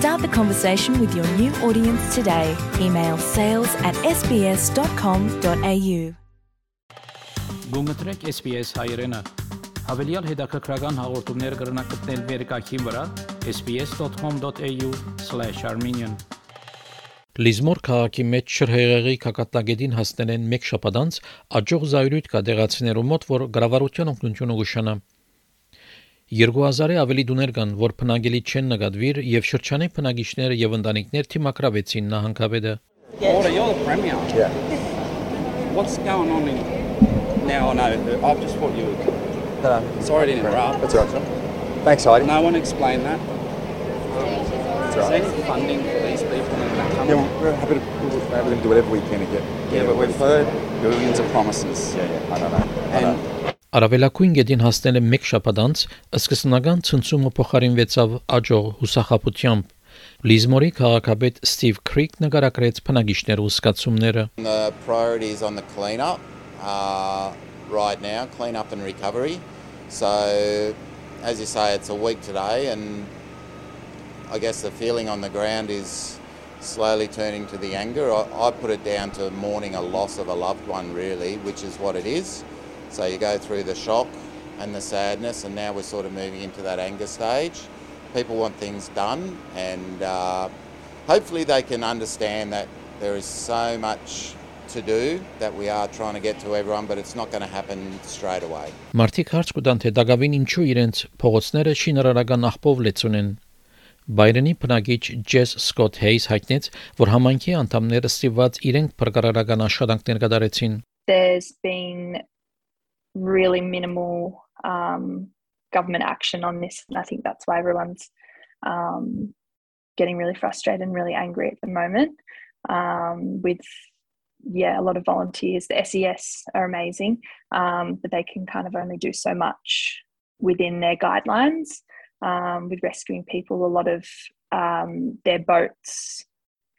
Start the conversation with your new audience today. Email sales at sbs.com.au. Գումտրեք SPS հայերեն։ Հավելյալ հետաքրքրական հաղորդումներ կգրնակցնել վերկայքին վրա sbs.com.au/armenian Լիզմոր քաղաքի մեջ շրհեղեղի կակատագետին հասնել են մեկ շաբաթ աջող զայրույթ կա դեղացիներու մոտ, որ գրավարության օգնությունը գուշանա։ 2000-ի ավելի դուներ կան, որ փնագելի չեն նկատվիր եւ շրջանի փնագիչները եւ ընտանիքներ թիմակրավեցին նահանգապետը։ Order, you're the premier. Yeah. What's going on in now? Know. I've just thought you. were... No, Sorry to interrupt. that's all right. Thanks, Heidi. No one explain that. That's Is all there right. any funding for these people in that Yeah, company? we're we're happy to, we're happy to do whatever we can to get. Yeah, but we've heard billions of promises. Yeah, yeah, I don't know. I And know. Արավելակույն գետին հասնել է մեկ շաբաթ սկսնական ցնցումը փոխարինվեցավ աջող հուսախապությամբ։ Լիզմորի քաղաքապետ Ստիվ Քրիկ նկարագրեց փնագիչներու սկացումները։ The priority is on the cleanup uh, right now, cleanup and recovery. So, as you say, it's a week today, and I guess the feeling on the ground is slowly turning to the anger. I, I put it down to mourning a loss of a loved one, really, which is what it is. So, you go through the shock and the sadness, and now we're sort of moving into that anger stage. People want things done, and uh, hopefully they can understand that there is so much to do that we are trying to get to everyone, but it's not going to happen straight away. Մարտիկ հարց կտան թե դակավին ինչու իրենց փողոցները շինարարական աղբով լեցուն են։ Բայրենի բնակիչ Ջես Սկոտ Հեյս հայտնեց, որ համայնքի անդամները ստիված իրենք փրկարարական աշխատանքներ կատարեցին։ there's been really minimal um, government action on this, and I think that's why everyone's um, getting really frustrated and really angry at the moment. Um, with yeah, a lot of volunteers. The SES are amazing, um, but they can kind of only do so much within their guidelines. Um, with rescuing people, a lot of um, their boats,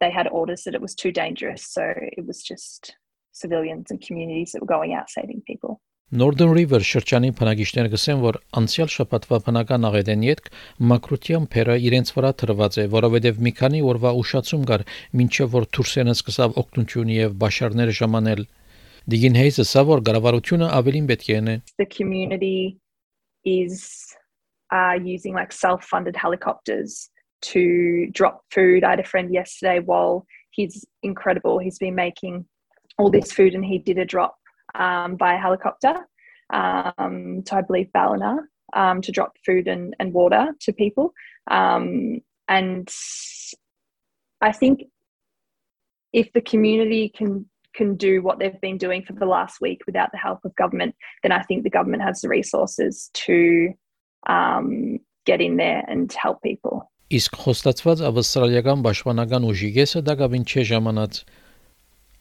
they had orders that it was too dangerous, so it was just civilians and communities that were going out saving people. Northern River շրջանի բնակիչները գսեն, որ անցյալ շաբաթվա բնական աղետեն յետք մակրության փերը իրենց վրա թրված է, որովհետև մի քանի օրվա ուշացում կար, մինչև որ Թուրքսենը սկսավ օգնություն եւ բաշարները ժամանել։ Դիգին Հեյսը սա որ գարավարությունը ավելին պետք է ունի։ The community is uh, using like self-funded helicopters to drop food. I had a friend yesterday. While he's incredible, he's been making all this food, and he did a drop um, by helicopter um, to I believe Ballina um, to drop food and, and water to people. Um, and I think if the community can can do what they've been doing for the last week without the help of government, then I think the government has the resources to um, get in there and help people. Իսկ խոստացված ավստրալիական պաշտպանական ուժի գեսը դակավին չէ ժամանած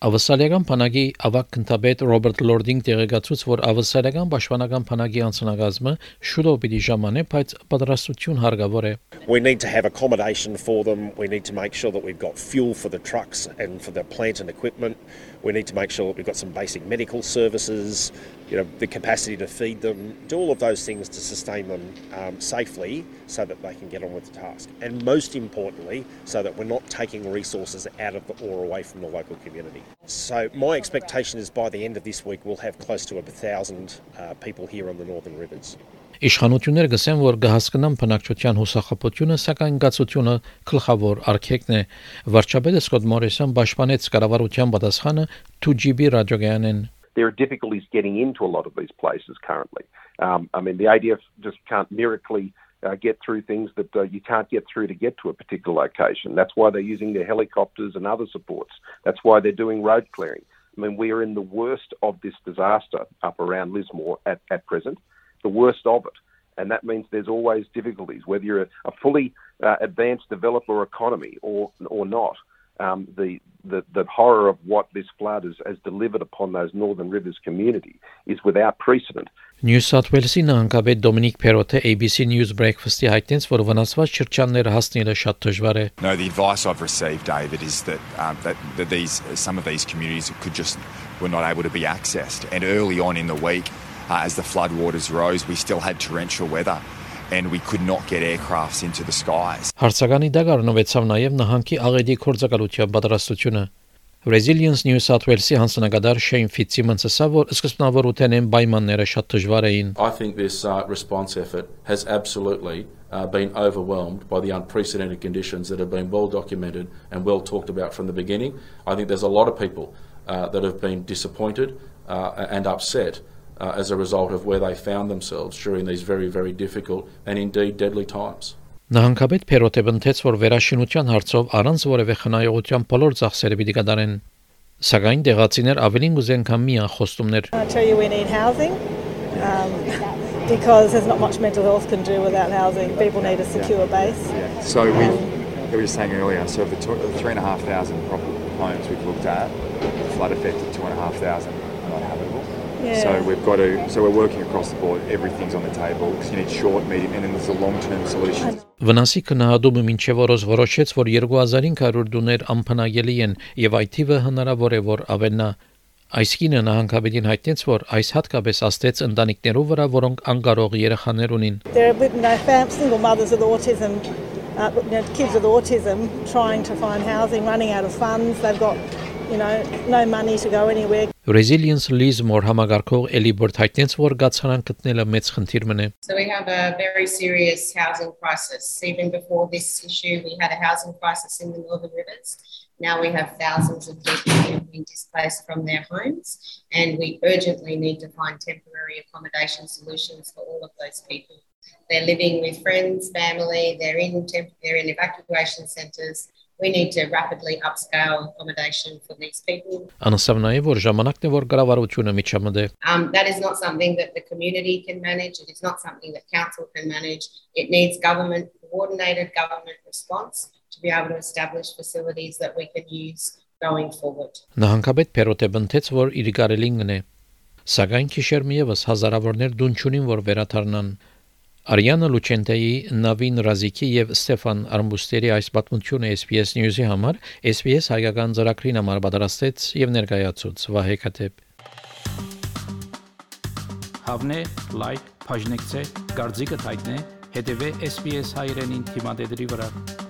Ավստրալիական բանակի ավակ քննադատ Ռոբերտ Լորդինգ տեղեկացուց, որ ավստրալիական պաշտպանական բանակի անձնագազմը շուտով պիտի ժամանե, բայց պատրաստություն հարգավոր է։ We need to have accommodation for them. We need to make sure that we've got fuel for the trucks and for the plant and equipment. We need to make sure that we've got some basic medical services, you know, the capacity to feed them, do all of those things to sustain them um, safely so that they can get on with the task. And most importantly, so that we're not taking resources out of the, or away from the local community. So my expectation is by the end of this week, we'll have close to a thousand uh, people here on the Northern Rivers. Իշխանությունները գսեն, որ կհասկանան բնակչության հուսախապությունը, սակայն գացությունը գլխավոր արկեկն է։ Վարչապետը Սկոտ Մորիսոն պաշտպանեց կառավարության պատասխանը 2GB ռադիոգայանեն։ there are difficulties getting into a lot of these places currently. Um, I mean, the ADF just can't miraculously uh, get through things that uh, you can't get through to get to a particular location. That's why they're using their helicopters and other supports. That's why they're doing road clearing. I mean, we are in the worst of this disaster up around Lismore at, at present, the worst of it. and that means there's always difficulties, whether you're a, a fully uh, advanced developer economy or or not Um, the, the the horror of what this flood has, has delivered upon those Northern Rivers community is without precedent. Նյու Սաթ Ուելսի նահանգապետ Դոմինիկ Փերոթը ABC News Breakfast-ի հայտնեց, որ վնասված շրջանները հասնելը շատ դժվար է։ No, the advice I've received, David, is that um, that, that these some of these communities could just were not able to be accessed, and early on in the week, uh, as the floodwaters rose, we still had torrential weather. And we could not get aircrafts into the skies. Հարցականի դագարնովեցավ նաև նահանգի աղետի կորցակալության պատրաստությունը։ Resilience New South Wales-ի հանձնագետար Shane Fitzsimmons ասավ, որ սկզբնավոր ուտենեն պայմանները շատ դժվար էին։ I think this uh, response effort has absolutely uh, been overwhelmed by the unprecedented conditions that have been well documented and well talked about from the beginning. I think there's a lot of people uh, that have been disappointed uh, and upset uh, as a result of where they found themselves during these very, very difficult and indeed deadly times. Նահանգապետ Փերոթը բնթեց, որ վերաշինության հարցով առանց որևէ խնայողության բոլոր ծախսերը պիտի կատարեն։ Սակայն դեղացիներ ավելին կուզեն քան միան խոստումներ։ um, Because there's not much mental health can do without housing. People need a secure base. So we, we were saying earlier, so the, two, the 3,500 homes we've looked at, flood affected 2,500 Yeah. So we've got to, so we're working across the board. Everything's on the table because you need short, medium, and then there's the long-term solutions. Վնասի քնահատումը մինչև օրոս որոշեց, որ 2500 դուներ անփնագելի են եւ այդ թիվը հնարավոր է որ ավելնա։ Այս կինը նահանգապետին հայտնեց, որ այս հատկապես աստեց ընտանիքներով վրա, որոնք անկարող երեխաներ ունին։ There are you know, single mothers with autism, uh, you know, kids with autism trying to find housing, running out of funds. They've got, you know, no money to go anywhere. Resilience Liz Moore համագարկող Էլի Բորդ հայտնեց, որ գացարան գտնելը մեծ խնդիր մնե։ So we have a very serious housing crisis. Even before this issue, we had a housing crisis in the Northern Rivers. Now we have thousands of people who have been displaced from their homes, and we urgently need to find temporary accommodation solutions for all of those people. They're living with friends, family, they're in, temp- they're in evacuation centres. We need to rapidly upscale accommodation for these people. Անասավ նաև որ ժամանակն է որ կառավարությունը միջամտե։ Um, that is not something that the community can manage. It is not something that council can manage. It needs government coordinated government response to be able to establish facilities that we can use going forward. Նահանգապետ Փերոթը բնթեց, որ իր կարելին գնե։ Սակայն քիշեր միևս հազարավորներ դուն չունին, որ վերաթարնան։ Արիանա Լուչենտեի, Նավին Ռազիկի եւ Ստեֆան Արմբուստերի այս պատմությունը SPS News-ի համար SPS հայկական ծրագրին համար պատրաստեց եւ ներկայացուց Վահե Կատեփ։ Հավնե, լայք, բաժնեկցե, դարձիկը թայտնե, հետեւե SPS հայրենին թիմադեդի վրա։